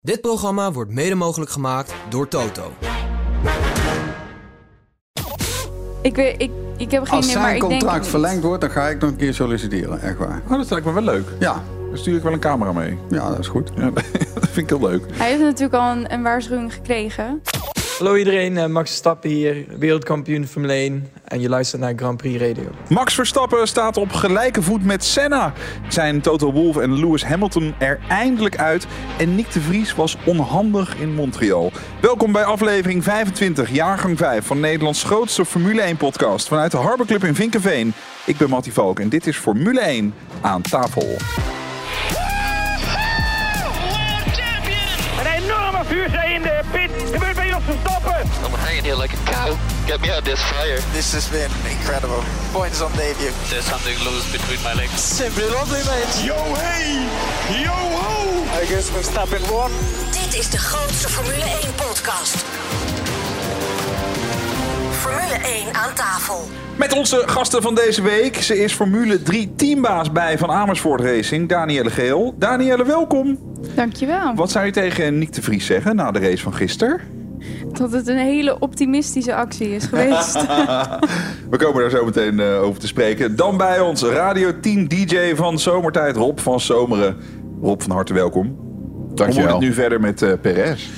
Dit programma wordt mede mogelijk gemaakt door Toto. Ik, weet, ik, ik heb geen Als idee, maar zijn ik denk contract verlengd wordt, dan ga ik nog een keer solliciteren. Echt waar. Oh, dat lijkt me wel leuk. Ja, Dan stuur ik wel een camera mee. ja dat is goed. Ja, dat vind ik heel leuk. Hij heeft natuurlijk al een, een waarschuwing gekregen. Hallo iedereen, eh, Max Verstappen hier, wereldkampioen Formule 1 en je luistert naar Grand Prix Radio. Max Verstappen staat op gelijke voet met Senna. Zijn Toto Wolff en Lewis Hamilton er eindelijk uit. En Nick de Vries was onhandig in Montreal. Welkom bij aflevering 25, jaargang 5 van Nederlands grootste Formule 1 podcast. Vanuit de Harbor Club in Vinkenveen. Ik ben Mattie Valk en dit is Formule 1 aan tafel. Een enorme vuurzee in de pit. Verstappen. I'm hanging here like a cow. Get me out of this fire. This has been incredible. Points on debut. There's something loose between my legs. Simply lovely, mate. Yo hey, yo ho. I guess Verstappen won. Dit is de grootste Formule 1 podcast. Formule 1 aan tafel. Met onze gasten van deze week. Ze is Formule 3 teambaas bij Van Amersfoort Racing, Danielle Geel. Danielle, welkom. Dankjewel. Wat zou je tegen Nick de Vries zeggen na de race van gisteren? Dat het een hele optimistische actie is geweest. We komen daar zo meteen eh, over te spreken. Dan bij ons Radio 10 DJ van Zomertijd, Rob van Zomeren. Rob, van harte welkom. Hoe moet Dankjewel. het nu verder met eh Perez?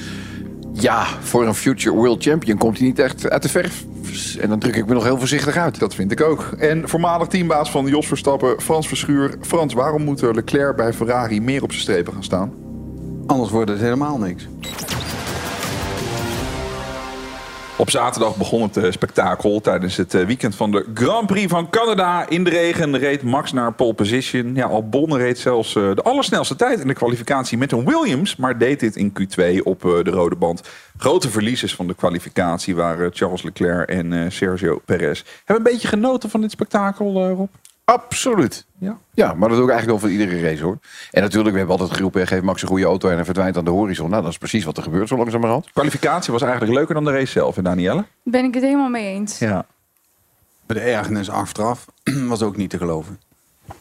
Ja, voor een future world champion komt hij niet echt uit de verf. En dan druk ik me nog heel voorzichtig uit. Dat vind ik ook. En voormalig teambaas van Jos Verstappen, Frans Verschuur. Frans, waarom moet Leclerc bij Ferrari meer op zijn strepen gaan staan? Anders wordt het helemaal niks. Op zaterdag begon het eh, spektakel. Tijdens het eh, weekend van de Grand Prix van Canada. In de regen reed Max naar pole position. Ja, Albon reed zelfs eh, de allersnelste tijd in de kwalificatie met een Williams. Maar deed dit in Q2 op de rode band. Grote verliezers van de kwalificatie waren Charles Leclerc en Sergio Perez. Hebben een beetje genoten van dit spektakel, Rob? Absoluut. Ja. Ja, maar dat doe ik eigenlijk wel voor iedere race hoor. En natuurlijk, we hebben altijd geroepen, geef Max een goede auto en hij verdwijnt aan de horizon. Nou, dat is precies wat er gebeurt zo langzamerhand. Kwalificatie was eigenlijk leuker dan de race zelf, en Danielle? ben ik het helemaal mee eens. Ja. Maar de ergernis achteraf was ook niet te geloven.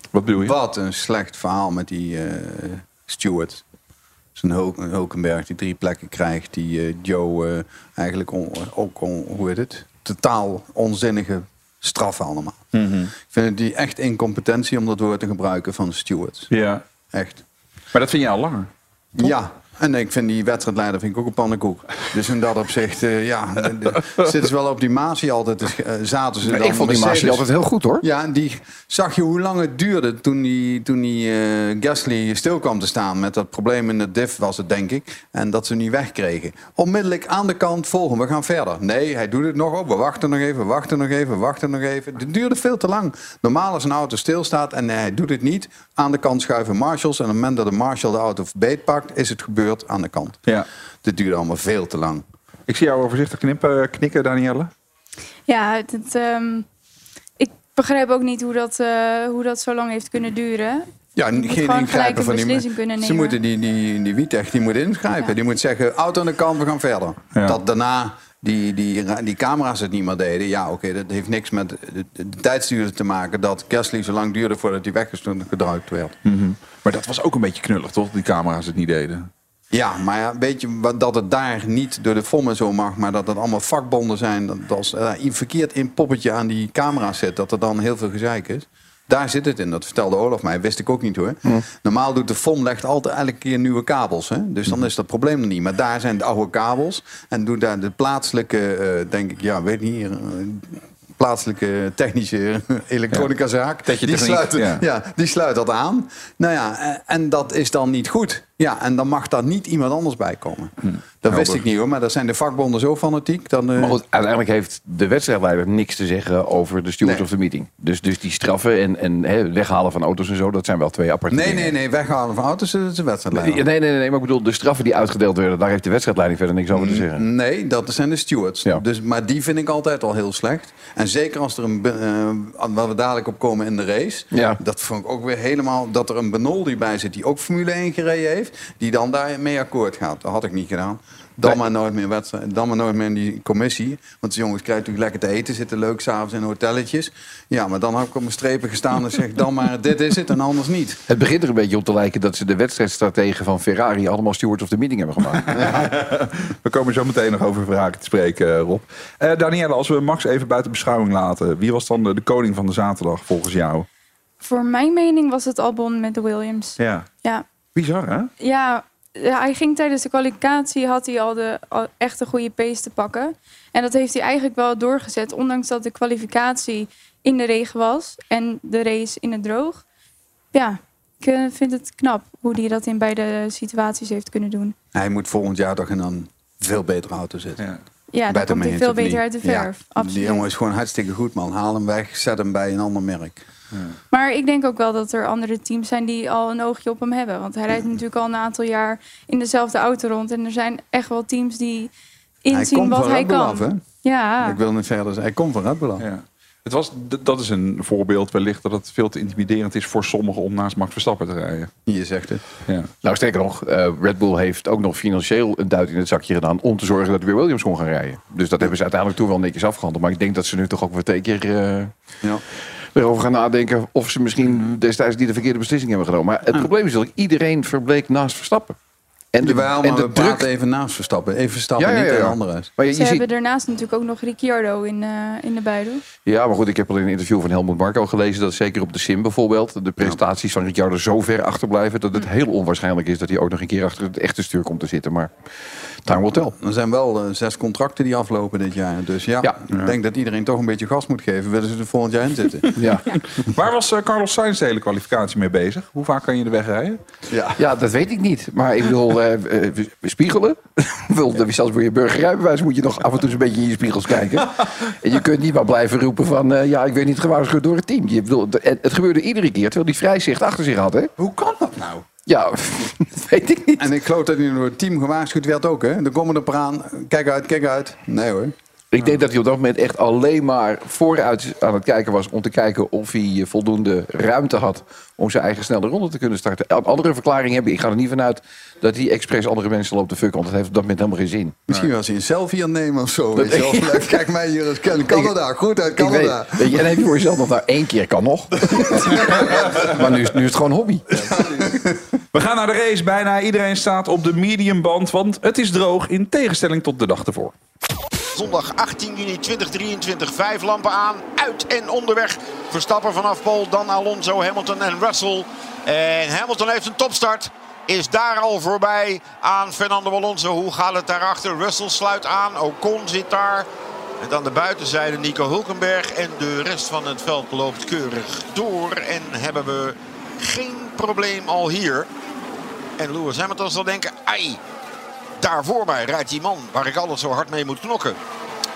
Wat bedoel je? Wat een slecht verhaal met die eh steward. Zijn Hul- Hulkenberg die drie plekken krijgt. Die eh, Joe eh, eigenlijk on- ook, on- hoe heet het? Totaal onzinnige straffen allemaal. Mhm. Ik vind die echt incompetentie om dat woord te gebruiken van stewards. Ja. Echt. Maar dat vind je al langer. Ja, en ik vind die wedstrijdleider vind ik ook een pannenkoek. Dus in dat opzicht, eh, ja, zitten ze wel op die Masi altijd. Dus, eh, zaten ze dan ik vond die Mercedes- altijd heel goed hoor. Ja, en die zag je hoe lang het duurde toen die, toen die eh, Gasly stil kwam te staan. Met dat probleem in de diff was het, denk ik. En dat ze niet wegkregen. Onmiddellijk aan de kant volgen, we gaan verder. Nee, hij doet het nog op. We wachten nog even, we wachten nog even, we wachten nog even. Het duurde veel te lang. Normaal als een auto stilstaat en hij doet het niet. Aan de kant schuiven marshals. En op het moment dat de marshal de auto beetpakt, is het gebeurd aan de kant. Ja. Dit duurde allemaal veel te lang. Ik zie jou voorzichtig knippen, knikken, Danielle. Ja, het, ehm, ik begrijp ook niet hoe dat, eh, hoe dat zo lang heeft kunnen duren. Ja, moet geen ingrijpen een van die beslissing kunnen Ze moeten die, die, die Wietech, die moet ingrijpen. Ja. Die moet zeggen, auto aan de kant, we gaan verder. Ja. Dat daarna die, die, die camera's het niet meer deden. Ja, oké, dat heeft niks met de, de, de tijdsduur te maken... dat Gasly zo lang duurde voordat hij weggedrukt werd. Maar dat was ook een beetje knullig, toch? Die camera's het niet deden. Ja, maar ja, weet je dat het daar niet door de FOM en zo mag... maar dat het allemaal vakbonden zijn... dat als een verkeerd in poppetje aan die camera zit... dat er dan heel veel gezeik is. Daar zit het in. Dat vertelde Olaf mij. Wist ik ook niet hoor. Normaal doet de FOM legt altijd elke keer nieuwe kabels. Hè? Dus dan is dat probleem er niet. Maar daar zijn de oude kabels. En doet daar de plaatselijke, eh, denk ik, ja, weet niet eh, plaatselijke technische elektronica zaak. Techje Die sluit, ja. ja, die sluit dat aan. Nou ja, en dat is dan niet goed. Ja, en dan mag daar niet iemand anders bij komen. Dat wist ik niet hoor, maar daar zijn de vakbonden zo fanatiek. Dan, eh, Maar goed, uiteindelijk heeft de wedstrijdleider niks te zeggen over de steward Nee. of the meeting. Dus, dus die straffen en, en weghalen van auto's en zo, dat zijn wel twee aparte nee, dingen. nee, nee, weghalen van auto's, dat is een wedstrijdleider. Nee, nee, nee, nee, maar ik bedoel, de straffen die uitgedeeld werden, daar heeft de wedstrijdleiding verder niks over Mm. te zeggen. Nee, dat zijn de stewards. Ja. Dus, maar die vind ik altijd al heel slecht. En zeker als er een, eh, waar we dadelijk op komen in de race. Ja. Dat vond ik ook weer helemaal, dat er een Benol die bij zit, die ook Formule 1 gereden heeft. Die dan daarmee akkoord gaat. Dat had ik niet gedaan. Dan maar nooit meer wedstrijd. Dan maar nooit meer in die commissie. Want de jongens krijgen natuurlijk lekker te eten. Zitten leuk s'avonds in hotelletjes. Ja, maar dan heb ik op mijn strepen gestaan en zeg dan maar dit is het en anders niet. Het begint er een beetje op te lijken dat ze de wedstrijdstrategen van Ferrari allemaal steward of the meeting hebben gemaakt. We komen zo meteen nog over Ferrari te spreken, eh, Rob. Eh Danielle, als we Max even buiten beschouwing laten. Wie was dan de, de koning van de zaterdag volgens jou? Voor mijn mening was het Albon met de Williams. Ja. Ja, Bizar, hè? ja, ja, hij ging tijdens de kwalificatie, had hij al de al echt een goede pace te pakken. En dat heeft hij eigenlijk wel doorgezet, ondanks dat de kwalificatie in de regen was en de race in het droog. Ja, ik eh, vind het knap hoe hij dat in beide situaties heeft kunnen doen. Hij moet volgend jaar toch in een veel betere auto zitten. Ja. Ja, Better komt hij veel niet? beter uit de verf. Ja, Die jongen is gewoon hartstikke goed, man. Haal hem weg, zet hem bij een ander merk. Maar ik denk ook wel dat er andere teams zijn die al een oogje op hem hebben. Want hij rijdt natuurlijk al een aantal jaar in dezelfde auto rond. En er zijn echt wel teams die hij inzien komt wat van hij Red Bull kan. af, hè? Ja, Ik wil niet verder zeggen. Hij komt van Red Bull af. Ja. Het was, dat is een voorbeeld wellicht dat het veel te intimiderend is voor sommigen om naast Max Verstappen te rijden. Je zegt het. Ja. nou, sterker nog, eh, Red Bull heeft ook nog financieel een duit in het zakje gedaan om te zorgen dat weer Williams kon gaan rijden. Dus dat hebben ze uiteindelijk toen wel netjes afgehandeld. Maar ik denk dat ze nu toch ook weer twee keer eh, Ja. Erover gaan nadenken of ze misschien destijds niet de verkeerde beslissing hebben genomen. Maar het probleem is dat iedereen verbleek naast Verstappen. En de, Jawel, en maar de we druk. praten even naast Verstappen. Even Verstappen, Ja, ja, niet een andere. Maar je, ze je ziet, hebben daarnaast natuurlijk ook nog Ricciardo in, eh, in de buidel. Ja, maar goed, ik heb al in een interview van Helmut Marko gelezen dat zeker op de sim bijvoorbeeld de prestaties van Ricciardo zo ver achterblijven dat het heel onwaarschijnlijk is dat hij ook nog een keer achter het echte stuur komt te zitten. Maar time will tell. Er zijn wel eh, zes contracten die aflopen dit jaar. Dus ja, Ja. ik denk dat iedereen toch een beetje gas moet geven. Willen ze er volgend jaar in zitten? Ja. Waar was eh, Carlos Sainz de hele kwalificatie mee bezig? Hoe vaak kan je de weg rijden? ja. ja, dat weet ik niet. Maar ik bedoel, we spiegelen. Zelfs voor je burgerrijbewijs moet je nog af en toe eens een beetje in je spiegels kijken. En je kunt niet maar blijven roepen van, eh, ja, ik werd niet gewaarschuwd door het team. Je bedoel, het, het gebeurde iedere keer terwijl hij vrij zicht achter zich had, hè? Hoe kan dat nou? Ja, dat weet ik niet. En ik geloof dat hij door het team gewaarschuwd werd ook. Hè? Dan komen er paar aan. Kijk uit, kijk uit. Nee hoor. Ik denk dat hij op dat moment echt alleen maar vooruit aan het kijken was... om te kijken of hij voldoende ruimte had om zijn eigen snelle ronde te kunnen starten. Een andere verklaring hebben. Ik ga er niet vanuit dat hij expres andere mensen loopt te fucken. Want dat heeft op dat moment helemaal geen zin. Misschien was hij een selfie aan het nemen of zo. Weet je wel. Leuk, Kijk mij hier eens kennen. Canada, goed uit weet, Canada. weet je, en heb je voor jezelf nog nou één keer kan nog. maar nu is, nu is het gewoon hobby. We gaan naar de race. Bijna iedereen staat op de mediumband, want het is droog in tegenstelling tot de dag ervoor. Zondag 18 juni 2023. Vijf lampen aan, uit en onderweg. Verstappen vanaf Pol, dan Alonso, Hamilton en Russell. En Hamilton heeft een topstart. Is daar al voorbij aan Fernando Alonso. Hoe gaat het daarachter? Russell sluit aan, Ocon zit daar. En dan de buitenzijde Nico Hulkenberg. En de rest van het veld loopt keurig door. En hebben we geen probleem al hier. En Lewis Hamilton zal denken, ai, daar voor mij rijdt die man waar ik altijd zo hard mee moet knokken.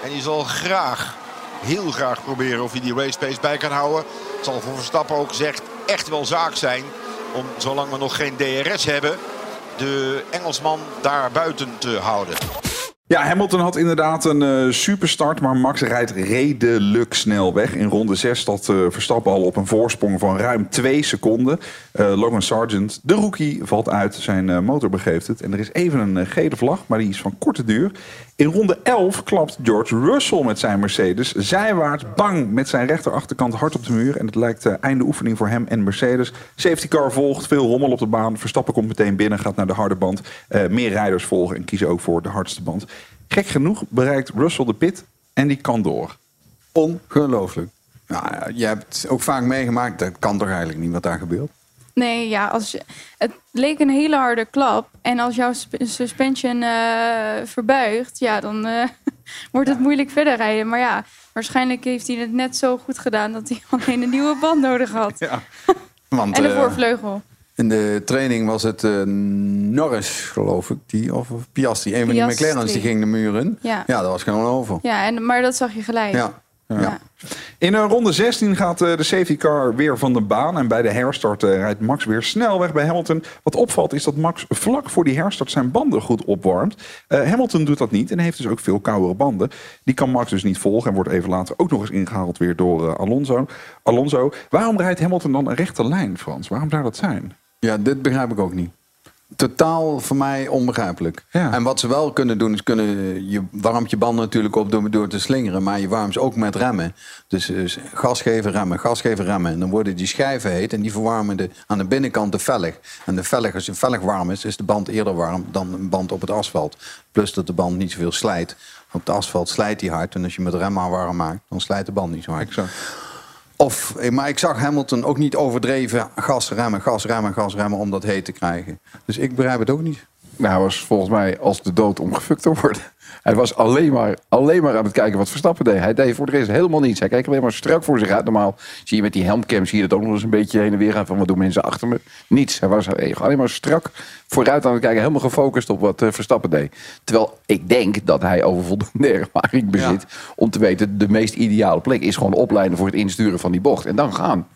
En die zal graag, heel graag proberen of hij die race pace bij kan houden. Het zal voor Verstappen ook gezegd echt wel zaak zijn om, zolang we nog geen DRS hebben, de Engelsman daar buiten te houden. Ja, Hamilton had inderdaad een eh superstart, maar Max rijdt redelijk snel weg. In ronde 6 staat eh, Verstappen al op een voorsprong van ruim 2 seconden. Eh, Logan Sargent, de rookie, valt uit. Zijn eh, motor begeeft het. En er is even een gele vlag, maar die is van korte duur. In ronde 11 klapt George Russell met zijn Mercedes zijwaarts bang met zijn rechterachterkant hard op de muur. En het lijkt eh, einde oefening voor hem en Mercedes. Safety car volgt, veel rommel op de baan. Verstappen komt meteen binnen, gaat naar de harde band. Eh, meer rijders volgen en kiezen ook voor de hardste band. Gek genoeg bereikt Russell de pit en die kan door. Ongelooflijk. Nou, je hebt ook vaak meegemaakt. Dat kan toch eigenlijk niet wat daar gebeurt? Nee, ja, als je, het leek een hele harde klap. En als jouw sp- suspension eh, verbuigt, ja, dan eh, wordt het moeilijk verder rijden. Maar ja, waarschijnlijk heeft hij het net zo goed gedaan dat hij alleen een nieuwe band nodig had. Want, En een eh, voorvleugel. In de training was het Norris, geloof ik, die, of Piastri. Een van die. McLaren's die ging de muur in. Ja. ja, dat was gewoon over. Ja, en, maar dat zag je gelijk. Ja. Ja. In eh, ronde 16 gaat eh, de safety car weer van de baan. En bij de herstart eh, rijdt Max weer snel weg bij Hamilton. Wat opvalt is dat Max vlak voor die herstart zijn banden goed opwarmt. Eh, Hamilton doet dat niet en heeft dus ook veel koudere banden. Die kan Max dus niet volgen en wordt even later ook nog eens ingehaald weer door Alonso. Alonso, waarom rijdt Hamilton dan een rechte lijn, Frans? Waarom zou dat zijn? Ja, dit begrijp ik ook niet. Totaal voor mij onbegrijpelijk. En wat ze wel kunnen doen, is kunnen je warmt je band natuurlijk op door, door te slingeren, maar je warmt ze ook met remmen. Dus, dus gas geven, remmen, gas geven, remmen. En dan worden die schijven heet en die verwarmen de, aan de binnenkant de velg. En de velg, als de velg warm is, is de band eerder warm dan een band op het asfalt. Plus dat de band niet zoveel slijt. Op het asfalt slijt die hard en als je met remmen warm maakt, dan slijt de band niet zo hard. Of, eh, maar ik zag Hamilton ook niet overdreven gas remmen, gas remmen, gas remmen om dat heet te krijgen. Dus ik begrijp het ook niet. Nou, was volgens mij als de dood om te worden. Hij was alleen maar, alleen maar aan het kijken wat Verstappen deed. Hij deed voor de rest helemaal niets. Hij keek alleen maar strak voor zich uit. Normaal zie je met die helmcam zie je dat ook nog eens een beetje heen en weer gaan. Van wat doen mensen achter me? Niets. Hij was alleen maar strak vooruit aan het kijken. Helemaal gefocust op wat eh, Verstappen deed. Terwijl ik denk dat hij over voldoende ervaring bezit. Om te weten, de meest ideale plek is gewoon opleiden voor het insturen van die bocht. En dan gaan.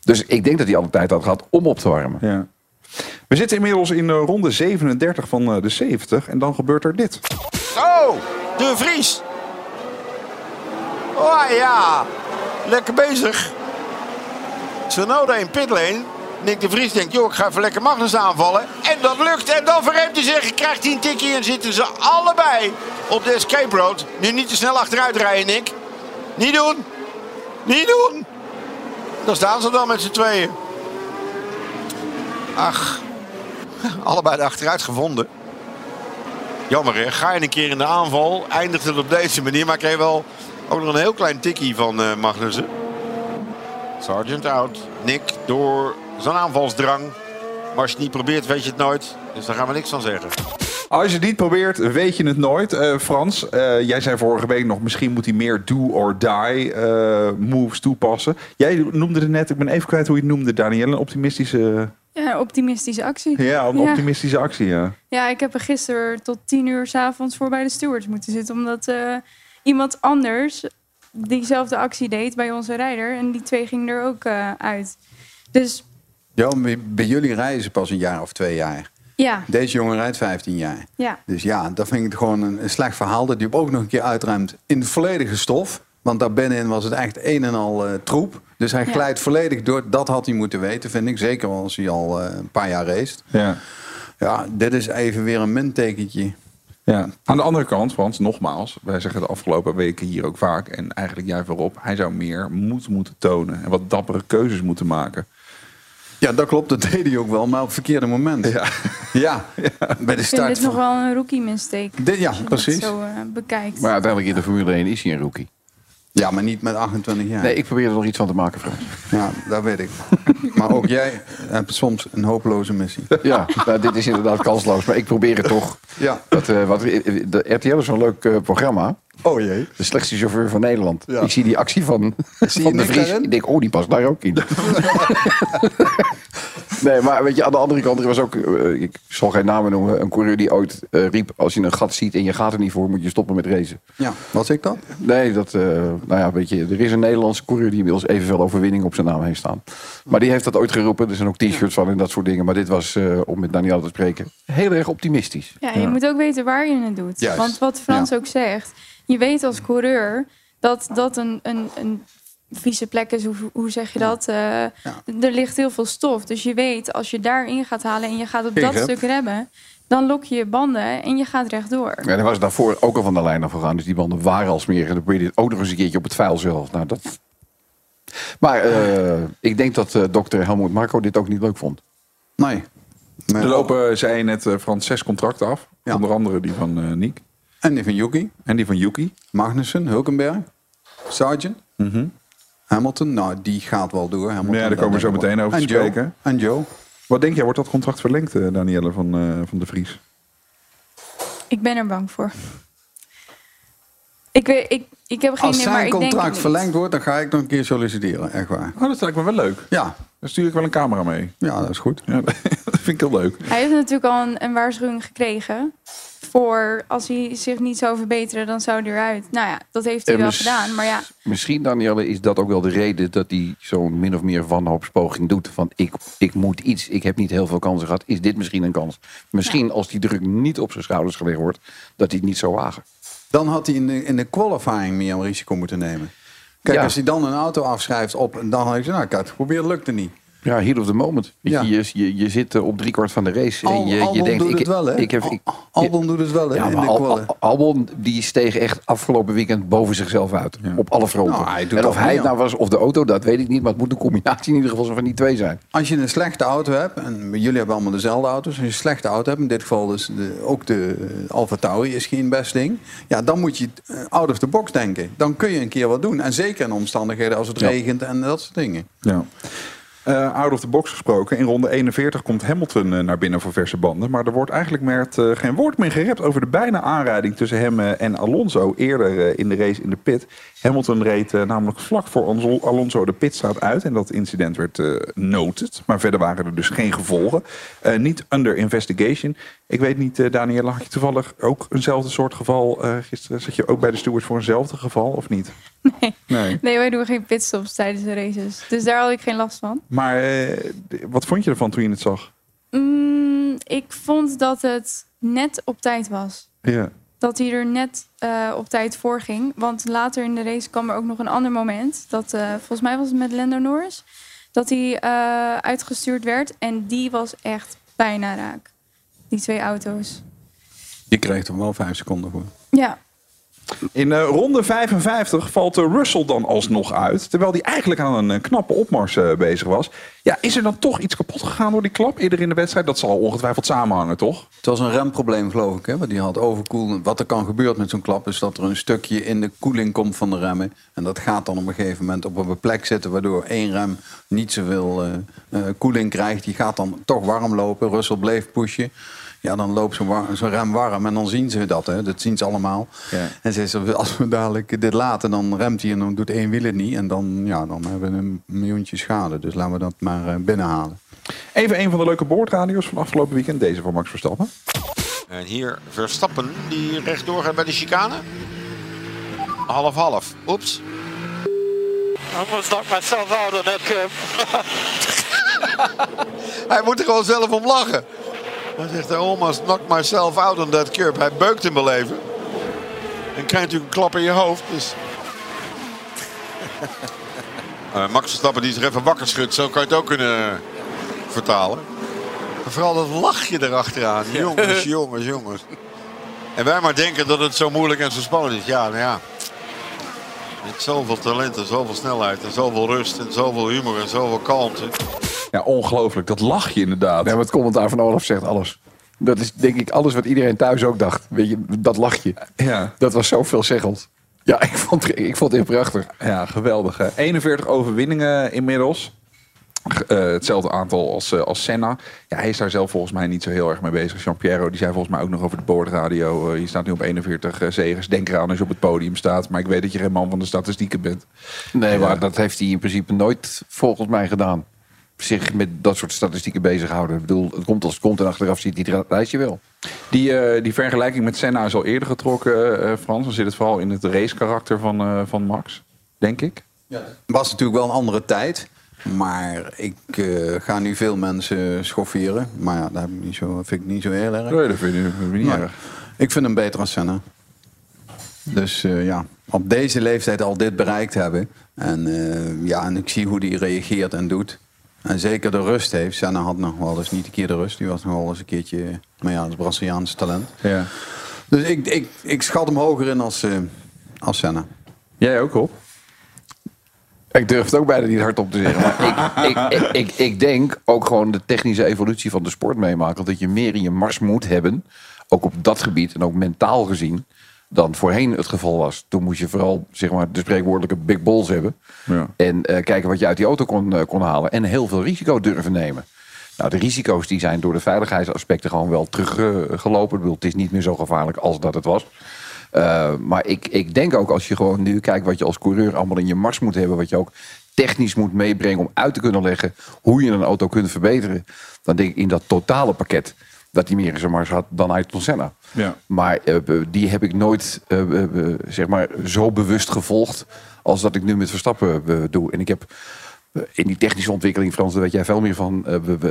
Dus ik denk dat hij alle tijd had gehad om op te warmen. Ja. We zitten inmiddels in eh, ronde 37 van eh, de 70 en dan gebeurt er dit. Zo, de Vries. Oh ja, lekker bezig. Tsunoda in pitlane. Nick de Vries denkt, joh, ik ga even lekker Magnus aanvallen. En dat lukt. En dan verremt hij zich. Krijgt hij een tikje en zitten ze allebei op de escape road. Nu niet te snel achteruit rijden, Nick. Niet doen. Niet doen. Dan staan ze dan met z'n tweeën. Ach, allebei de achteruit gevonden. Jammer ga je een keer in de aanval, eindigt het op deze manier. Maar kreeg wel ook nog een heel klein tikkie van uh, Magnussen. Sergeant out. Nick door zijn aanvalsdrang. Maar als je het niet probeert, weet je het nooit. Dus daar gaan we niks van zeggen. Als je het niet probeert, weet je het nooit. Eh, Frans, eh, jij zei vorige week nog... misschien moet hij meer do or die eh, moves toepassen. Jij noemde het net, ik ben even kwijt hoe je het noemde, Daniel. Een optimistische... Ja, optimistische actie. Ja, een optimistische actie, ja. Ja, ik heb er gisteren tot tien uur s avonds voor bij de stewards moeten zitten. Omdat eh, iemand anders diezelfde actie deed bij onze rijder. En die twee gingen er ook eh, uit. Dus Ja, bij jullie reizen pas een jaar of twee jaar. ja, Deze jongen rijdt 15 jaar. ja. Dus ja, dat vind ik gewoon een, een slecht verhaal. Dat hij hem ook nog een keer uitruimt in de volledige stof. Want daar binnenin was het echt een en al eh, troep. Dus hij Ja. glijdt volledig door. Dat had hij moeten weten, vind ik. Zeker als hij al eh, een paar jaar race. Ja. Ja, dit is even weer een mintekentje. Ja. Aan de andere kant, Frans, nogmaals, wij zeggen de afgelopen weken hier ook vaak, en eigenlijk jij voorop, hij zou meer moed moeten tonen en wat dappere keuzes moeten maken. Ja, dat klopt. Dat deed hij ook wel, maar op het verkeerde moment. Ja, ja. bij de Ik vind start. dit nog van- wel een rookie mistake. Dit, ja, als je precies. dat zo eh, bekijkt. Maar uiteindelijk in de Formule 1 is hij een rookie. Ja, maar niet met 28 jaar. Nee, ik probeer er nog iets van te maken, Frans. Ja, dat weet ik. maar ook jij hebt soms een hopeloze missie. Ja, nou, dit is inderdaad kansloos, maar ik probeer het toch. Ja. Dat, eh, wat, de RTL is zo'n leuk eh, programma. Oh jee. De slechtste chauffeur van Nederland. Ja. Ik zie die actie van, je van de Vries. daarin? Ik denk, oh, die past daar ook in. nee, maar weet je, aan de andere kant, er was ook, eh, ik zal geen namen noemen, een coureur die ooit eh, riep, als je een gat ziet en je gaat er niet voor, moet je stoppen met racen. Ja, was ik dat? Nee, dat, eh, nou ja, weet je, er is een Nederlandse coureur die inmiddels evenveel overwinningen op zijn naam heeft staan. Maar die heeft dat ooit geroepen. Er zijn ook t-shirts van en dat soort dingen. Maar dit was, eh, om met Daniel te spreken, heel erg optimistisch. Ja, je moet ook weten waar je het doet. Juist. Want wat Frans ook zegt, je weet als coureur dat dat een, een, een vieze plek is. Hoe, hoe zeg je dat? Eh, Er ligt heel veel stof. Dus je weet, als je daarin gaat halen en je gaat op Geen dat stuk remmen, dan lok je je banden en je gaat rechtdoor. Ja, daar was daarvoor ook al van de lijn afgegaan. Dus die banden waren al smerig. En dan probeerde je het ook nog eens een keertje op het vuil zelf. Nou, dat... Maar eh, ik denk dat eh, dokter Helmoet Marco dit ook niet leuk vond. Nee. Er lopen, zei je net, eh, Frans, zes contracten af. Onder andere die van eh Niek. En die van Yuki. En die van Yuki. Magnussen, Hulkenberg, Sargent, Hamilton. Nou, die gaat wel door. Hamilton, ja, daar komen we zo meteen over te spreken. En Joe. Wat denk jij, wordt dat contract verlengd, eh, Danielle van, eh, van de Vries? Ik ben er bang voor. Ik, weet, ik, ik heb geen Als idee, maar zijn ik denk het contract verlengd wordt, dan ga ik nog een keer solliciteren. Echt waar. Oh, dat lijkt me wel leuk. Ja. Dan stuur ik wel een camera mee. Ja, dat is goed. Ja, dat vind ik heel leuk. Hij heeft natuurlijk al een, een waarschuwing gekregen. Voor als hij zich niet zou verbeteren, dan zou hij eruit. Nou ja, dat heeft hij En wel mis- gedaan. Maar ja, Misschien, Danielle, is dat ook wel de reden dat hij zo'n min of meer wanhoopspoging doet. Van ik, ik moet iets, ik heb niet heel veel kansen gehad. Is dit misschien een kans? Misschien als die druk niet op zijn schouders gelegd wordt, dat hij het niet zou wagen. Dan had hij in de, in de qualifying meer risico moeten nemen. Kijk, Ja. als hij dan een auto afschrijft op... en dan had ik gezegd, nou, ik had het geprobeerd, lukte niet. Ja, heat of the moment. Ja. Je, je, je, zit eh, op driekwart van de race. Al, en je, je denkt, doet ik, het wel, hè? Ik heb, ik, Al- Albon doet het wel, hè? ja, in de Al-. Al- Albon die steeg echt afgelopen weekend boven zichzelf uit. Op alle fronten. Nou, en of hij het nou was of de auto, dat weet ik niet. Maar het moet een combinatie in ieder geval van die twee zijn. Als je een slechte auto hebt, en jullie hebben allemaal dezelfde auto's. Als je een slechte auto hebt, in dit geval dus de, ook de eh, Alfa Tauri is geen best ding. Ja, dan moet je eh, out of the box denken. Dan kun je een keer wat doen. En zeker in omstandigheden als het regent en dat soort dingen. Ja. Eh, out of the box gesproken. In ronde 41 komt Hamilton eh, naar binnen voor verse banden. Maar er wordt eigenlijk met eh, geen woord meer gerept over de bijna aanrijding tussen hem en Alonso. Eerder in de race in de pit. Hamilton reed namelijk vlak voor Alonso- de pitstraat uit. En dat incident werd noted. Maar verder waren er dus geen gevolgen. Niet under investigation. Ik weet niet, Danielle, had je toevallig ook eenzelfde soort geval? gisteren zat je ook bij de stewards voor eenzelfde geval of niet? Nee. Nee. Nee, wij doen geen pitstops tijdens de races. Dus daar had ik geen last van. Maar eh, wat vond je ervan toen je het zag? Mm, ik vond dat het net op tijd was. Ja. Dat hij er net eh, op tijd voor ging. Want later in de race kwam er ook nog een ander moment. Dat, eh, volgens mij was het met Lando Norris. Dat hij eh, uitgestuurd werd. En die was echt bijna raak. Die twee auto's. Je krijgt er wel vijf seconden voor. Ja, In eh, ronde 55 valt eh, Russell dan alsnog uit. Terwijl hij eigenlijk aan een eh, knappe opmars bezig was. Ja, is er dan toch iets kapot gegaan door die klap eerder in de wedstrijd? Dat zal ongetwijfeld samenhangen, toch? Het was een remprobleem, geloof ik. Hè? Want die had overkoelen. Wat er kan gebeuren met zo'n klap is dat er een stukje in de koeling komt van de remmen. En dat gaat dan op een gegeven moment op een plek zitten waardoor één rem niet zoveel koeling krijgt. Die gaat dan toch warm lopen. Russell bleef pushen. Ja, dan loopt zo'n war- zo'n rem warm en dan zien ze dat. Hè? Dat zien ze allemaal. Ja. En ze zeggen, als we dadelijk dit laten, dan remt hij en dan doet één wiel het niet. En dan, ja, dan hebben we een miljoentje schade. Dus laten we dat maar eh, binnenhalen. Even een van de leuke boordradio's van afgelopen weekend. Deze van Max Verstappen. En hier Verstappen die rechtdoor gaat bij de chicane. Half-half. Oeps. Almost knocked myself out on that curve. Hij moet er gewoon zelf om lachen. Hij zegt, I almost knocked myself out on that curb. Hij beukt hem wel even. En krijgt natuurlijk een klap in je hoofd. Dus... Eh, Max Verstappen die zich even wakker schudt. Zo kan je het ook kunnen vertalen. Maar vooral dat lachje erachteraan. Jongens, jongens, jongens. En wij maar denken dat het zo moeilijk en zo spannend is. Ja, nou ja. Met zoveel talent en zoveel snelheid en zoveel rust en zoveel humor en zoveel kalmte. Ja, ongelooflijk. Dat lach je inderdaad. Ja, maar het commentaar van Olaf zegt alles. Dat is denk ik alles wat iedereen thuis ook dacht. Weet je, dat lachje. Ja. Dat was zo veelzeggend. Ja, ik vond, ik vond het prachtig. Ja, geweldig. Hè? 41 overwinningen inmiddels. Eh, hetzelfde aantal als, eh, als Senna. Ja, hij is daar zelf volgens mij niet zo heel erg mee bezig. Jean-Pierre, die zei volgens mij ook nog over de boordradio. eh, je staat nu op 41 eh, zegers. Denk eraan als je op het podium staat. Maar ik weet dat je geen man van de statistieken bent. Nee, maar dat heeft hij in principe nooit volgens mij gedaan. Zich met dat soort statistieken bezighouden. Ik bedoel, het komt als het komt en achteraf ziet hij het lijstje wel. Die, eh, die vergelijking met Senna is al eerder getrokken, eh, Frans. Dan zit het vooral in het racekarakter van, eh, van Max, denk ik. Het was natuurlijk wel een andere tijd. Maar ik eh, ga nu veel mensen schofferen. Maar ja, dat heb ik niet zo, vind ik niet zo heel erg. Nee, dat vind ik vind ik niet Maar erg. Ik vind hem beter als Senna. Dus eh, ja, op deze leeftijd al dit bereikt hebben. En, eh, ja, en ik zie hoe hij reageert en doet. En zeker de rust heeft. Senna had nog wel eens niet een keer de rust. Die was nog wel eens een keertje... Maar ja, het Braziliaanse talent. Ja. Dus ik, ik, ik schat hem hoger in als, eh, als Senna. Jij ook, op? Ik durf het ook bijna niet hardop te zeggen. Maar ik, ik, ik, ik, ik denk ook gewoon de technische evolutie van de sport meemaken. Dat je meer in je mars moet hebben. Ook op dat gebied en ook mentaal gezien. Dan voorheen het geval was. Toen moest je vooral zeg maar, de spreekwoordelijke big balls hebben. Ja. En eh, kijken wat je uit die auto kon, eh, kon halen. En heel veel risico durven nemen. Nou, de risico's die zijn door de veiligheidsaspecten gewoon wel teruggelopen. ik bedoel, het is niet meer zo gevaarlijk als dat het was. Uh, maar ik, ik denk ook als je gewoon nu kijkt wat je als coureur allemaal in je mars moet hebben. Wat je ook technisch moet meebrengen om uit te kunnen leggen hoe je een auto kunt verbeteren. Dan denk ik in dat totale pakket dat hij meer mars had dan Ayrton Senna. Ja. Maar uh, die heb ik nooit uh, zeg maar zo bewust gevolgd als dat ik nu met Verstappen doe. En ik heb in die technische ontwikkeling, Frans, daar weet jij veel meer van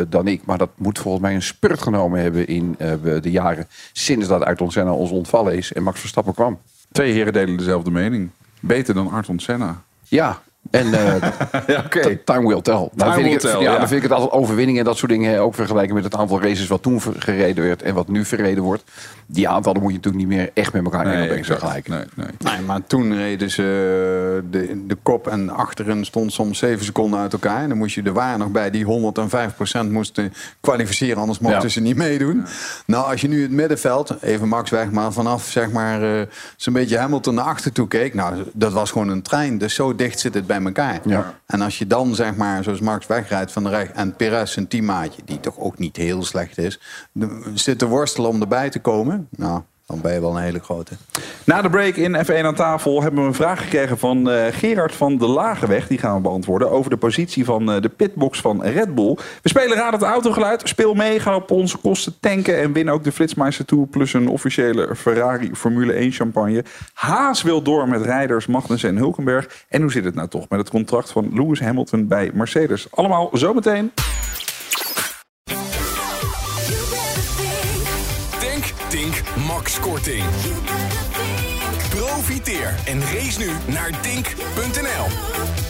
dan ik. Maar dat moet volgens mij een spurt genomen hebben in de jaren sinds dat Ayrton Senna ons ontvallen is en Max Verstappen kwam. Twee heren delen dezelfde mening. Beter dan Ayrton Senna. Ja, En eh, time will tell. Time dan, vind will ik het, tell, ja, ja. dan vind ik het altijd overwinningen en dat soort dingen ook vergelijken met het aantal races wat toen gereden werd en wat nu verreden wordt. Die aantallen moet je natuurlijk niet meer echt met elkaar in Nee, vergelijken. Nee, nee. Nee, maar toen reden ze eh, de, de kop en achterin stond soms 7 seconden uit elkaar. En dan moest je er waren nog bij die 105% moesten kwalificeren, anders mochten Ja. ze niet meedoen. Nou, als je nu het middenveld, even Max weg, maar vanaf zeg maar eh, zo'n beetje Hamilton naar achter toe keek. Nou, dat was gewoon een trein. Dus zo dicht zit het bij elkaar. Ja. En als je dan zeg maar, zoals Max wegrijdt van de recht en Perez zijn teammaatje, die toch ook niet heel slecht is, zit te worstelen om erbij te komen. Nou, dan ben je wel een hele grote. Na de break in F1 aan tafel hebben we een vraag gekregen van eh, Gerard van de Lageweg. Die gaan we beantwoorden over de positie van eh, de pitbox van Red Bull. We spelen Raad het Autogeluid. Speel mee, ga op onze kosten tanken en win ook de Flitsmeister Tour... plus een officiële Ferrari Formule 1 champagne. Haas wil door met rijders Magnussen en Hulkenberg. En hoe zit het nou toch met het contract van Lewis Hamilton bij Mercedes? Allemaal zometeen. Profiteer en race nu naar dink.nl.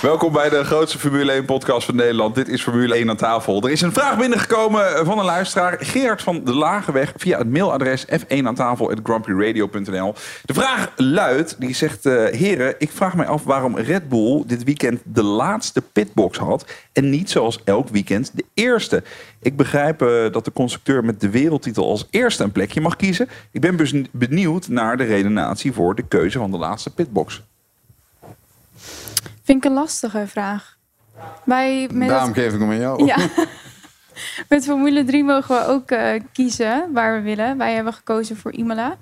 Welkom bij de grootste Formule 1 podcast van Nederland. Dit is Formule 1 aan tafel. Er is een vraag binnengekomen van een luisteraar, Gerard van de Lageweg, via het mailadres f1 aan tafel De vraag luidt, die zegt, eh, heren, ik vraag mij af waarom Red Bull dit weekend de laatste pitbox had en niet zoals elk weekend de eerste. Ik begrijp eh, dat de constructeur met de wereldtitel als eerste een plekje mag kiezen. Ik ben benieuwd naar de redenatie voor de keuze van de laatste pitbox. Vind ik een lastige vraag. Wij met Daarom het- geef ik hem aan jou. Ja. Met Formule 3 mogen we ook eh, kiezen waar we willen. Wij hebben gekozen voor Imola.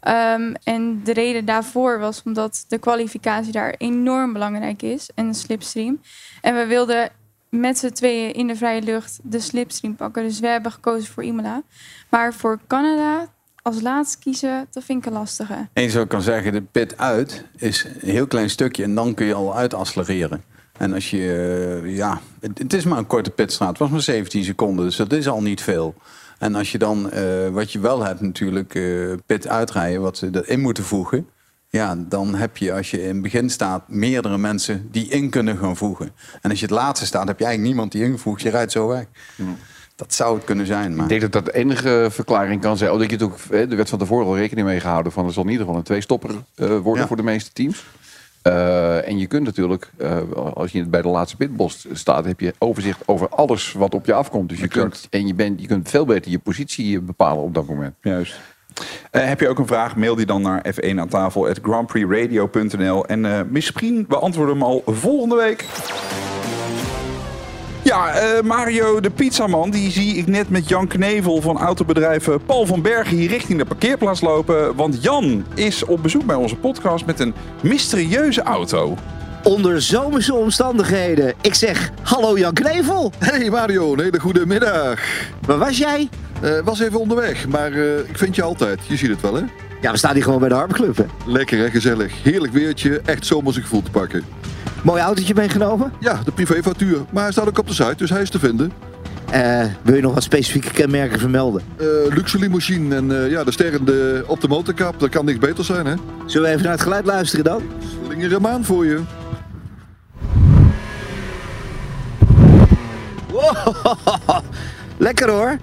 Ehm, en de reden daarvoor was omdat de kwalificatie daar enorm belangrijk is. En de slipstream. En we wilden met z'n tweeën in de vrije lucht de slipstream pakken. Dus we hebben gekozen voor Imola. Maar voor Canada als laatst kiezen, dat vind ik een lastige. Eens zou ik kan zeggen, de pit uit is een heel klein stukje en dan kun je al uitaccelereren. En als je, eh, ja, het, het is maar een korte pitstraat. Het was maar 17 seconden, dus dat is al niet veel. En als je dan, eh, wat je wel hebt natuurlijk, eh, pit uitrijden, wat ze erin moeten voegen. Ja, dan heb je als je in het begin staat meerdere mensen die in kunnen gaan voegen. En als je het laatste staat, heb je eigenlijk niemand die invoegt. Je rijdt zo weg. Dat zou het kunnen zijn. Maar... Ik denk dat dat de enige verklaring kan zijn. Oh, dat je het ook, er werd van tevoren al rekening mee gehouden van er zal in ieder geval een tweestopper eh worden Ja. voor de meeste teams. Eh, en je kunt natuurlijk, eh, als je bij de laatste pitbox staat, heb je overzicht over alles wat op je afkomt. Dus je kunt, en je, bent, je kunt veel beter je positie bepalen op dat moment. Juist. Heb je ook een vraag? Mail die dan naar f1 aan tafel grandprixradio.nl en misschien beantwoorden we hem al volgende week. Ja, eh, Mario de pizzaman, die zie ik net met Jan Knevel van autobedrijf eh, Paul van Bergen hier richting de parkeerplaats lopen. Want Jan is op bezoek bij onze podcast met een mysterieuze auto. Onder zomerse omstandigheden. Ik zeg, hallo Jan Knevel. Hey Mario, een hele goede middag. Waar was jij? Eh, was even onderweg, maar eh, ik vind je altijd. Je ziet het wel, hè? Ja, we staan hier gewoon bij de Harpclub. hè. Lekker hè, gezellig. Heerlijk weertje, echt zomerse gevoel te pakken. Mooi autootje meegenomen? Ja, de privéfactuur. Maar hij staat ook op de site, dus hij is te vinden. Eh, wil je nog wat specifieke kenmerken vermelden? Eh, luxe limousine en eh, ja, de sterren de- op de motorkap. Dat kan niks beter zijn, hè? Zullen we even naar het geluid luisteren dan? Slinger hem aan voor je. Wow, Lekker hoor.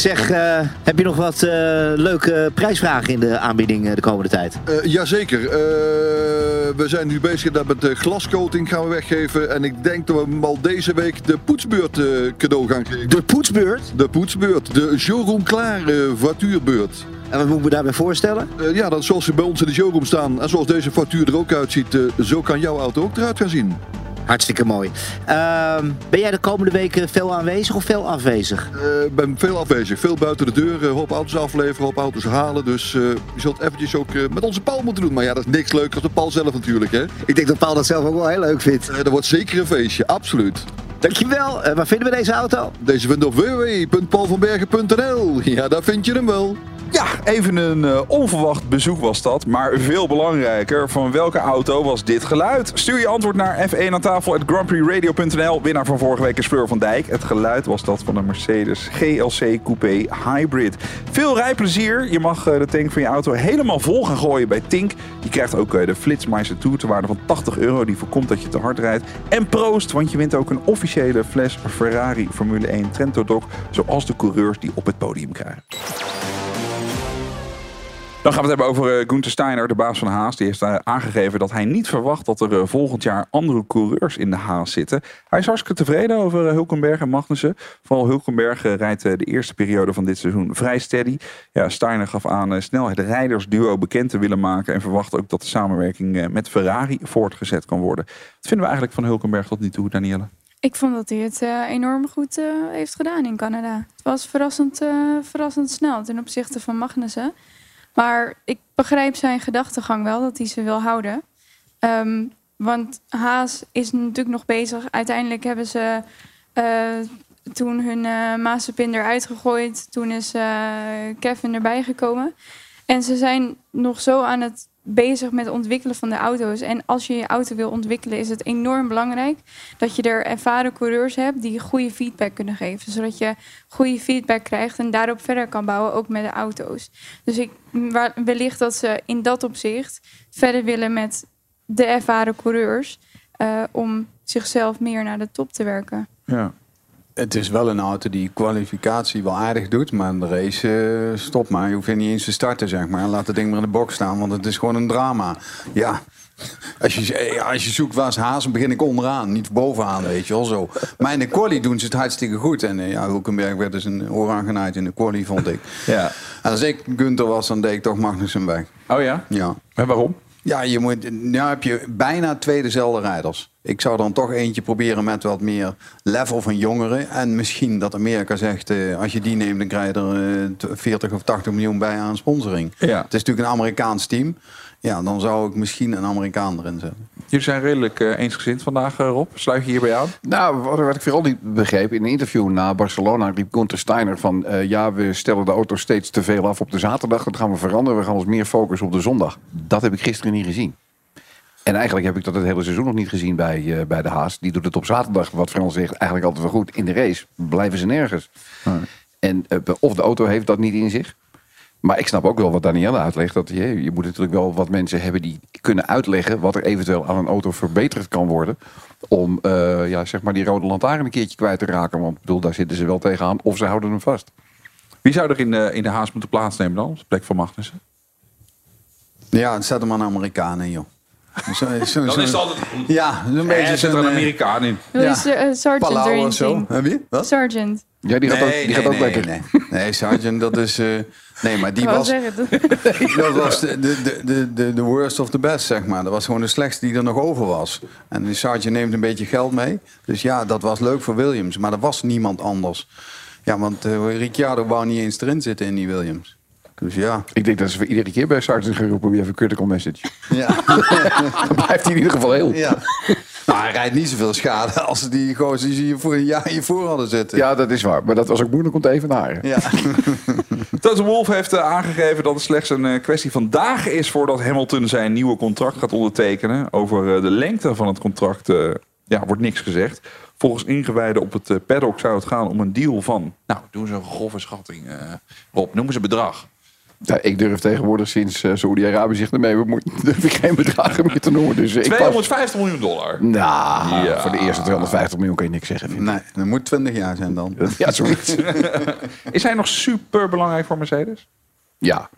Zeg, eh, heb je nog wat eh, leuke prijsvragen in de aanbieding eh, de komende tijd? Jazeker. We zijn nu bezig dat met de glascoating gaan we weggeven. En ik denk dat we hem al deze week de poetsbeurt cadeau gaan geven. De poetsbeurt? De poetsbeurt. De showroom klaar voituurbeurt. En wat moet ik me daarbij voorstellen? Ja, dat zoals ze bij ons in de showroom staan en zoals deze factuur er ook uitziet, zo kan jouw auto ook eruit gaan zien. Hartstikke mooi. Ehm, ben jij de komende weken veel aanwezig of veel afwezig? Eh, Ik ben veel afwezig, veel buiten de deur, eh, hoop auto's afleveren, hoop auto's halen. Dus eh, je zult eventjes ook eh, met onze Paul moeten doen. Maar ja, dat is niks leuker dan de Paul zelf natuurlijk, hè? Ik denk dat Paul dat zelf ook wel heel leuk vindt. Dat wordt zeker een feestje, absoluut. Dankjewel. Waar vinden we deze auto? Deze vinden we op www.paulvanbergen.nl. Ja, daar vind je hem wel. Ja, even een uh, onverwacht bezoek was dat. Maar veel belangrijker, van welke auto was dit geluid? Stuur je antwoord naar F1 aan tafel at grandprixradio.nl. Winnaar van vorige week is Fleur van Dijk. Het geluid was dat van een Mercedes GLC Coupé Hybrid. Veel rijplezier. Je mag uh, de tank van je auto helemaal vol gaan gooien bij Tink. Je krijgt ook uh, de Flitsmeister Tour te waarde van 80 euro. Die voorkomt dat je te hard rijdt. En proost, want je wint ook een officiële fles Ferrari Formule 1 Trento Doc. Zoals de coureurs die op het podium krijgen. Dan gaan we het hebben over uh, Gunther Steiner, de baas van Haas. Die heeft uh, aangegeven dat hij niet verwacht dat er uh, volgend jaar andere coureurs in de Haas zitten. Hij is hartstikke tevreden over Hulkenberg en Magnussen. Vooral Hulkenberg rijdt de eerste periode van dit seizoen vrij steady. Ja, Steiner gaf aan snel het rijdersduo bekend te willen maken. En verwacht ook dat de samenwerking met Ferrari voortgezet kan worden. Wat vinden we eigenlijk van Hulkenberg tot nu toe, Danielle? Ik vond dat hij het enorm goed heeft gedaan in Canada. Het was verrassend, verrassend snel ten opzichte van Magnussen. Maar ik begrijp zijn gedachtegang wel, dat hij ze wil houden. Um, want Haas is natuurlijk nog bezig. Uiteindelijk hebben ze uh, toen hun uh, Mazepin eruit gegooid. Toen is uh, Kevin erbij gekomen. En ze zijn nog zo aan het bezig met het ontwikkelen van de auto's. En als je je auto wil ontwikkelen, is het enorm belangrijk dat je er ervaren coureurs hebt die goede feedback kunnen geven. Zodat je goede feedback krijgt en daarop verder kan bouwen, ook met de auto's. Dus ik, wellicht dat ze in dat opzicht verder willen met de ervaren coureurs. Uh, om zichzelf meer naar de top te werken. Ja. Het is wel een auto die kwalificatie wel aardig doet, maar de race uh, stop maar. Je hoeft niet eens te starten, zeg maar. Laat het ding maar in de box staan, want het is gewoon een drama. Ja, als je, als je zoekt waar is Haas, dan begin ik onderaan, niet bovenaan, weet je wel zo. Maar in de quali doen ze het hartstikke goed. En ja, Hulkenberg werd dus een oor aangenaaid in de quali, vond ik. Ja. En als ik Gunther was, dan deed ik toch Magnussen weg. Oh ja? Ja. En waarom? Ja, je moet, nu heb je bijna twee dezelfde rijders. Ik zou dan toch eentje proberen met wat meer level van jongeren. En misschien dat Amerika zegt, uh, als je die neemt, dan krijg je er uh, 40 of 80 miljoen bij aan sponsoring. Ja. Het is natuurlijk een Amerikaans team. Ja, dan zou ik misschien een Amerikaan erin zetten. Jullie zijn redelijk uh, eensgezind vandaag, uh, Rob. Sluit je hierbij aan? Nou, wat, wat ik vooral niet begreep, in een interview na Barcelona riep Gunther Steiner van... Uh, ja, we stellen de auto steeds te veel af op de zaterdag. Dat gaan we veranderen. We gaan ons meer focussen op de zondag. Dat heb ik gisteren niet gezien. En eigenlijk heb ik dat het hele seizoen nog niet gezien bij, uh, bij de Haas. Die doet het op zaterdag, wat Frans zegt, eigenlijk altijd wel goed. In de race blijven ze nergens. Hmm. En uh, of de auto heeft dat niet in zich. Maar ik snap ook wel wat Danielle uitlegt. Dat je, je moet natuurlijk wel wat mensen hebben die kunnen uitleggen... wat er eventueel aan een auto verbeterd kan worden... om uh, ja, zeg maar die rode lantaarn een keertje kwijt te raken. Want ik bedoel, daar zitten ze wel tegenaan of ze houden hem vast. Wie zou er in de, in de Haas moeten plaatsnemen dan? Op de plek van Magnussen? Ja, zet maar een Amerikaan in, joh. Zo, zo, dan is het altijd... Ja, zo'n beetje... Er zit er een Amerikaan in. Ja. uh, Sergeant Palau erin of zo. je? Wat? Sergeant. Ja, die gaat nee, ook, die nee, gaat ook nee, lekker. Nee, nee, Sergeant, dat is... Uh, nee, maar die was... zeggen, Dat was de, de, de, de, de worst of the best, zeg maar. Dat was gewoon de slechtste die er nog over was. En die Sergeant neemt een beetje geld mee. Dus ja, dat was leuk voor Williams. Maar er was niemand anders. Ja, want uh, Ricciardo wou niet eens erin zitten in die Williams. Dus ja. Ik denk dat ze voor iedere keer bij Sergeant gaan roepen... we have a critical message. Ja. Dan blijft hij in ieder geval heel. Ja. Nou, hij rijdt niet zoveel schade als die gozer die ze hier voor een jaar hiervoor hadden zitten. Ja, dat is waar. Maar dat was ook moeilijk om te evenaren. Ja. Toto Wolff heeft uh, aangegeven dat het slechts een uh, kwestie van dagen is... voordat Hamilton zijn nieuwe contract gaat ondertekenen. Over uh, de lengte van het contract ja, wordt niks gezegd. Volgens ingewijden op het paddock zou het gaan om een deal van... Nou, doen ze een grove schatting. Rob, noemen ze bedrag. Ja, ik durf tegenwoordig sinds uh, Saoedi-Arabië zich ermee bemoeit, durf ik geen bedragen meer te noemen. Dus 250 pas... miljoen dollar. Nou, ja. voor de eerste 250 miljoen kan je niks zeggen. Vind nee, dat moet 20 jaar zijn dan. ja, zoiets. is hij nog super belangrijk voor Mercedes? Ja,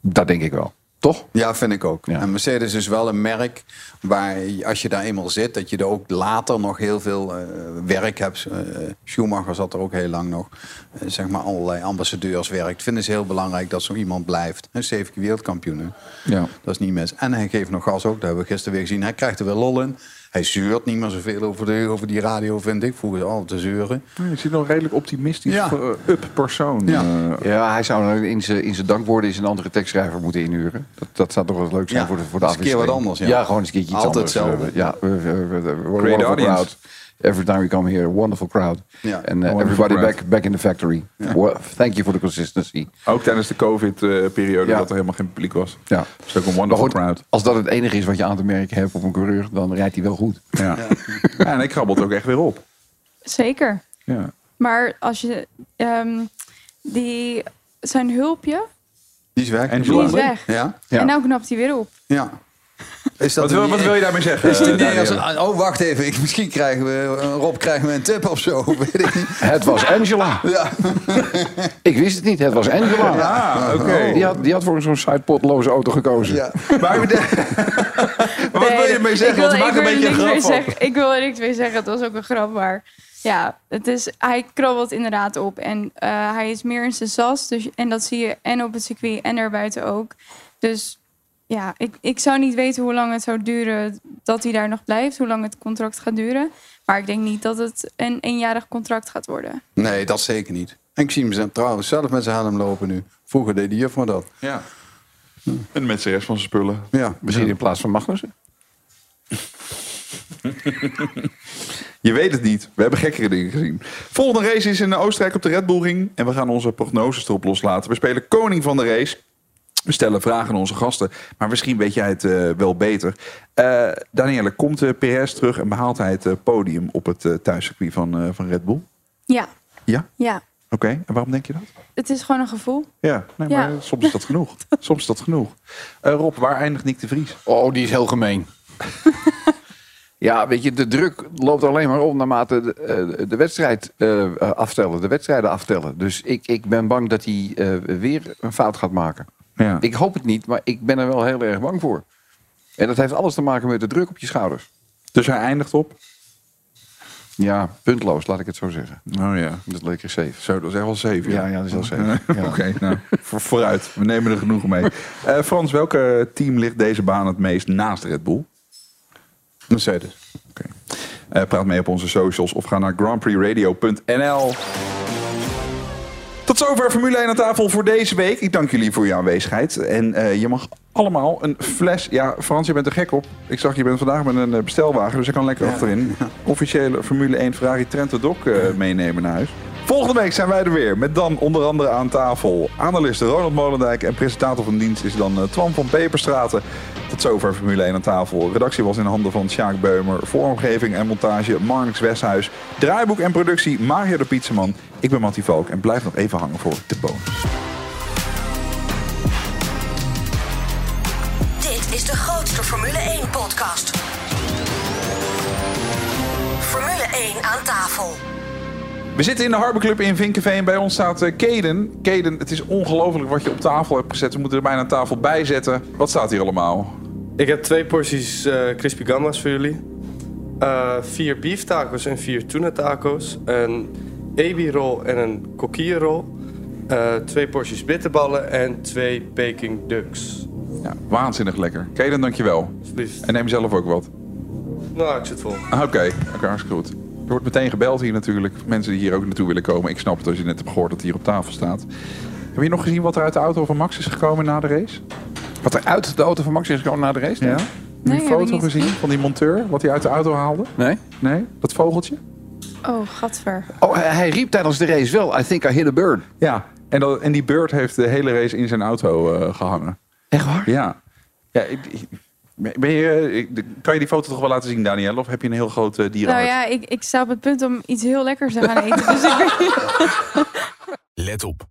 dat denk ik wel. Toch? Ja, vind ik ook. Ja. En Mercedes is wel een merk waar als je daar eenmaal zit, dat je er ook later nog heel veel uh, werk hebt. Uh, Schumacher zat er ook heel lang nog. Uh, zeg maar allerlei ambassadeurs werkt. Vinden ze heel belangrijk dat zo iemand blijft. Een zeven keer wereldkampioen. Ja. Dat is niet mis. En hij geeft nog gas ook. Dat hebben we gisteren weer gezien. Hij krijgt er weer lol in. Hij zeurt niet meer zoveel over, de, over die radio, vind ik. Vroeger altijd te zeuren. Ja, je ziet nog redelijk optimistisch Ja. uh, up persoon. Ja. Uh, Ja, hij zou in zijn, in zijn dankwoorden eens een andere tekstschrijver moeten inhuren. Dat, dat zou toch wel leuk zijn Ja, voor de, voor de een keer wat anders, ja. gewoon eens een keertje iets Altijd anders. hetzelfde. Uh, ja, we, we, we, we worden Every time we come here, wonderful crowd. Ja. And uh, Wonderful everybody crowd. back, back in the factory. Well, thank you for the consistency. Ook tijdens de COVID-periode Ja. dat er helemaal geen publiek was. Ja. Dat is ook een wonderful goed, crowd. als dat het enige is wat je aan te merken hebt op een coureur, dan rijdt hij wel goed. Ja. Ja, en ik krabbelt ook echt weer op. Zeker. Ja. Maar als je ehm, die zijn hulpje, Die is weg. Angela. die is weg. Ja? En nou knapt hij weer op. Ja. Is Wat wil, een- wat wil je daarmee zeggen? Is als een- oh, wacht even. Ik, misschien krijgen we, Rob krijgen we een tip of zo. Weet ik niet. Het was Angela. Ja. Ik wist het niet, het was Angela. Ah, oké. Die, had, die had voor zo'n sidepotloze auto gekozen. Ja. Maar, wat wil je ermee zeggen? Want een beetje een grap zeggen. Ik wil er niks mee zeggen. Het was ook een grap, maar ja, het is, hij krabbelt inderdaad op. En eh, hij is meer in zijn sas. Dus, en dat zie je en op het circuit en daarbuiten ook. Dus ja, ik, ik zou niet weten hoe lang het zou duren dat hij daar nog blijft. Hoe lang het contract gaat duren. Maar ik denk niet dat het een eenjarig contract gaat worden. Nee, dat zeker niet. En ik zie hem zijn- trouwens zelf met zijn helm lopen nu. Vroeger deed die juf maar dat. Ja. En met de rest van zijn spullen. Ja. Misschien in plaats van Magnussen. Je weet het niet. We hebben gekkere dingen gezien. Volgende race is in Oostenrijk op de Red Bull Ring. En we gaan onze prognoses erop loslaten. We spelen koning van de race. We stellen vragen aan onze gasten. Maar misschien weet jij het eh, wel beter. Eh Danielle, komt uh, Perez terug en behaalt hij het eh, podium op het uh, thuiscircuit van, eh, van Red Bull? Ja, Ja? ja. Oké. En waarom denk je dat? Het is gewoon een gevoel. Ja, nee, Ja. maar soms is dat genoeg. soms is dat genoeg. Eh, Rob, waar eindigt Nick de Vries? Oh, die is heel gemeen. ja, weet je, de druk loopt alleen maar op naarmate de, de wedstrijd eh, eh, aftellen, de wedstrijden aftellen. Dus ik, ik ben bang dat hij eh, weer een fout gaat maken. Ja. Ik hoop het niet, maar ik ben er wel heel erg bang voor. En dat heeft alles te maken met de druk op je schouders. Dus hij eindigt op? Ja, puntloos, laat ik het zo zeggen. Oh ja. Dat is lekker safe. Zo, dat is echt wel zeven. Ja, ja, dat is wel safe. Ja. Oké, nou, voor, vooruit. We nemen er genoeg mee. Eh, Frans, welke team ligt deze baan het meest naast Red Bull? Mercedes. Oké. Eh, praat mee op onze socials of ga naar grandprixradio.nl. Zover Formule 1 aan tafel voor deze week. Ik dank jullie voor je aanwezigheid. En eh, je mag allemaal een fles... Ja, Frans, je bent er gek op. Ik zag, je bent vandaag met een eh, bestelwagen, dus ik kan lekker achterin. Officiële Formule 1 Ferrari Trento Doc eh, meenemen naar huis. Volgende week zijn wij er weer. Met dan onder andere aan tafel analist Ronald Molendijk. En presentator van dienst is dan Twan van Peperstraten. Tot zover Formule 1 aan tafel. Redactie was in handen van Sjaak Beumer. Vormgeving en montage Marnix Westhuis. Draaiboek en productie Mario de Pizzaman. Ik ben Mattie Valk en blijf nog even hangen voor de bonus. Dit is de grootste Formule 1 podcast. Formule 1 aan tafel. We zitten in de Harbor Club in Vinkenveen. Bij ons staat uh, Keden. Keden, het is ongelooflijk wat je op tafel hebt gezet. We moeten er bijna een tafel bij zetten. Wat staat hier allemaal? Ik heb twee porties uh, crispy gambas voor jullie. Uh, vier beef tacos en vier tuna tacos. Een ebi roll en een coquille Uh, twee porties bitterballen en twee Peking ducks. Ja, waanzinnig lekker. Keden, dankjewel. Alsjeblieft. En neem zelf ook wat. Nou, ik zit vol. Oké, okay. okay, hartstikke goed. Er wordt meteen gebeld hier natuurlijk. Mensen die hier ook naartoe willen komen. Ik snap het als je net hebt gehoord dat hij hier op tafel staat. Heb je nog gezien wat er uit de auto van Max is gekomen na de race? Wat er uit de auto van Max is gekomen na de race? Ja. Nee. Ik foto niet gezien van die monteur? Wat hij uit de auto haalde? Nee? Nee? Dat vogeltje? Oh, gadver. Oh, hij, hij riep tijdens de race wel, I think I hit a bird. Ja. En, dat, en die bird heeft de hele race in zijn auto uh, gehangen. Echt waar? Ja. ja ik, ik, ben je, ik, kan je die foto toch wel laten zien, Daniel? Of heb je een heel groot uh, dierenarts? Nou ja, ik, ik sta op het punt om iets heel lekkers te gaan eten. dus ik Let op.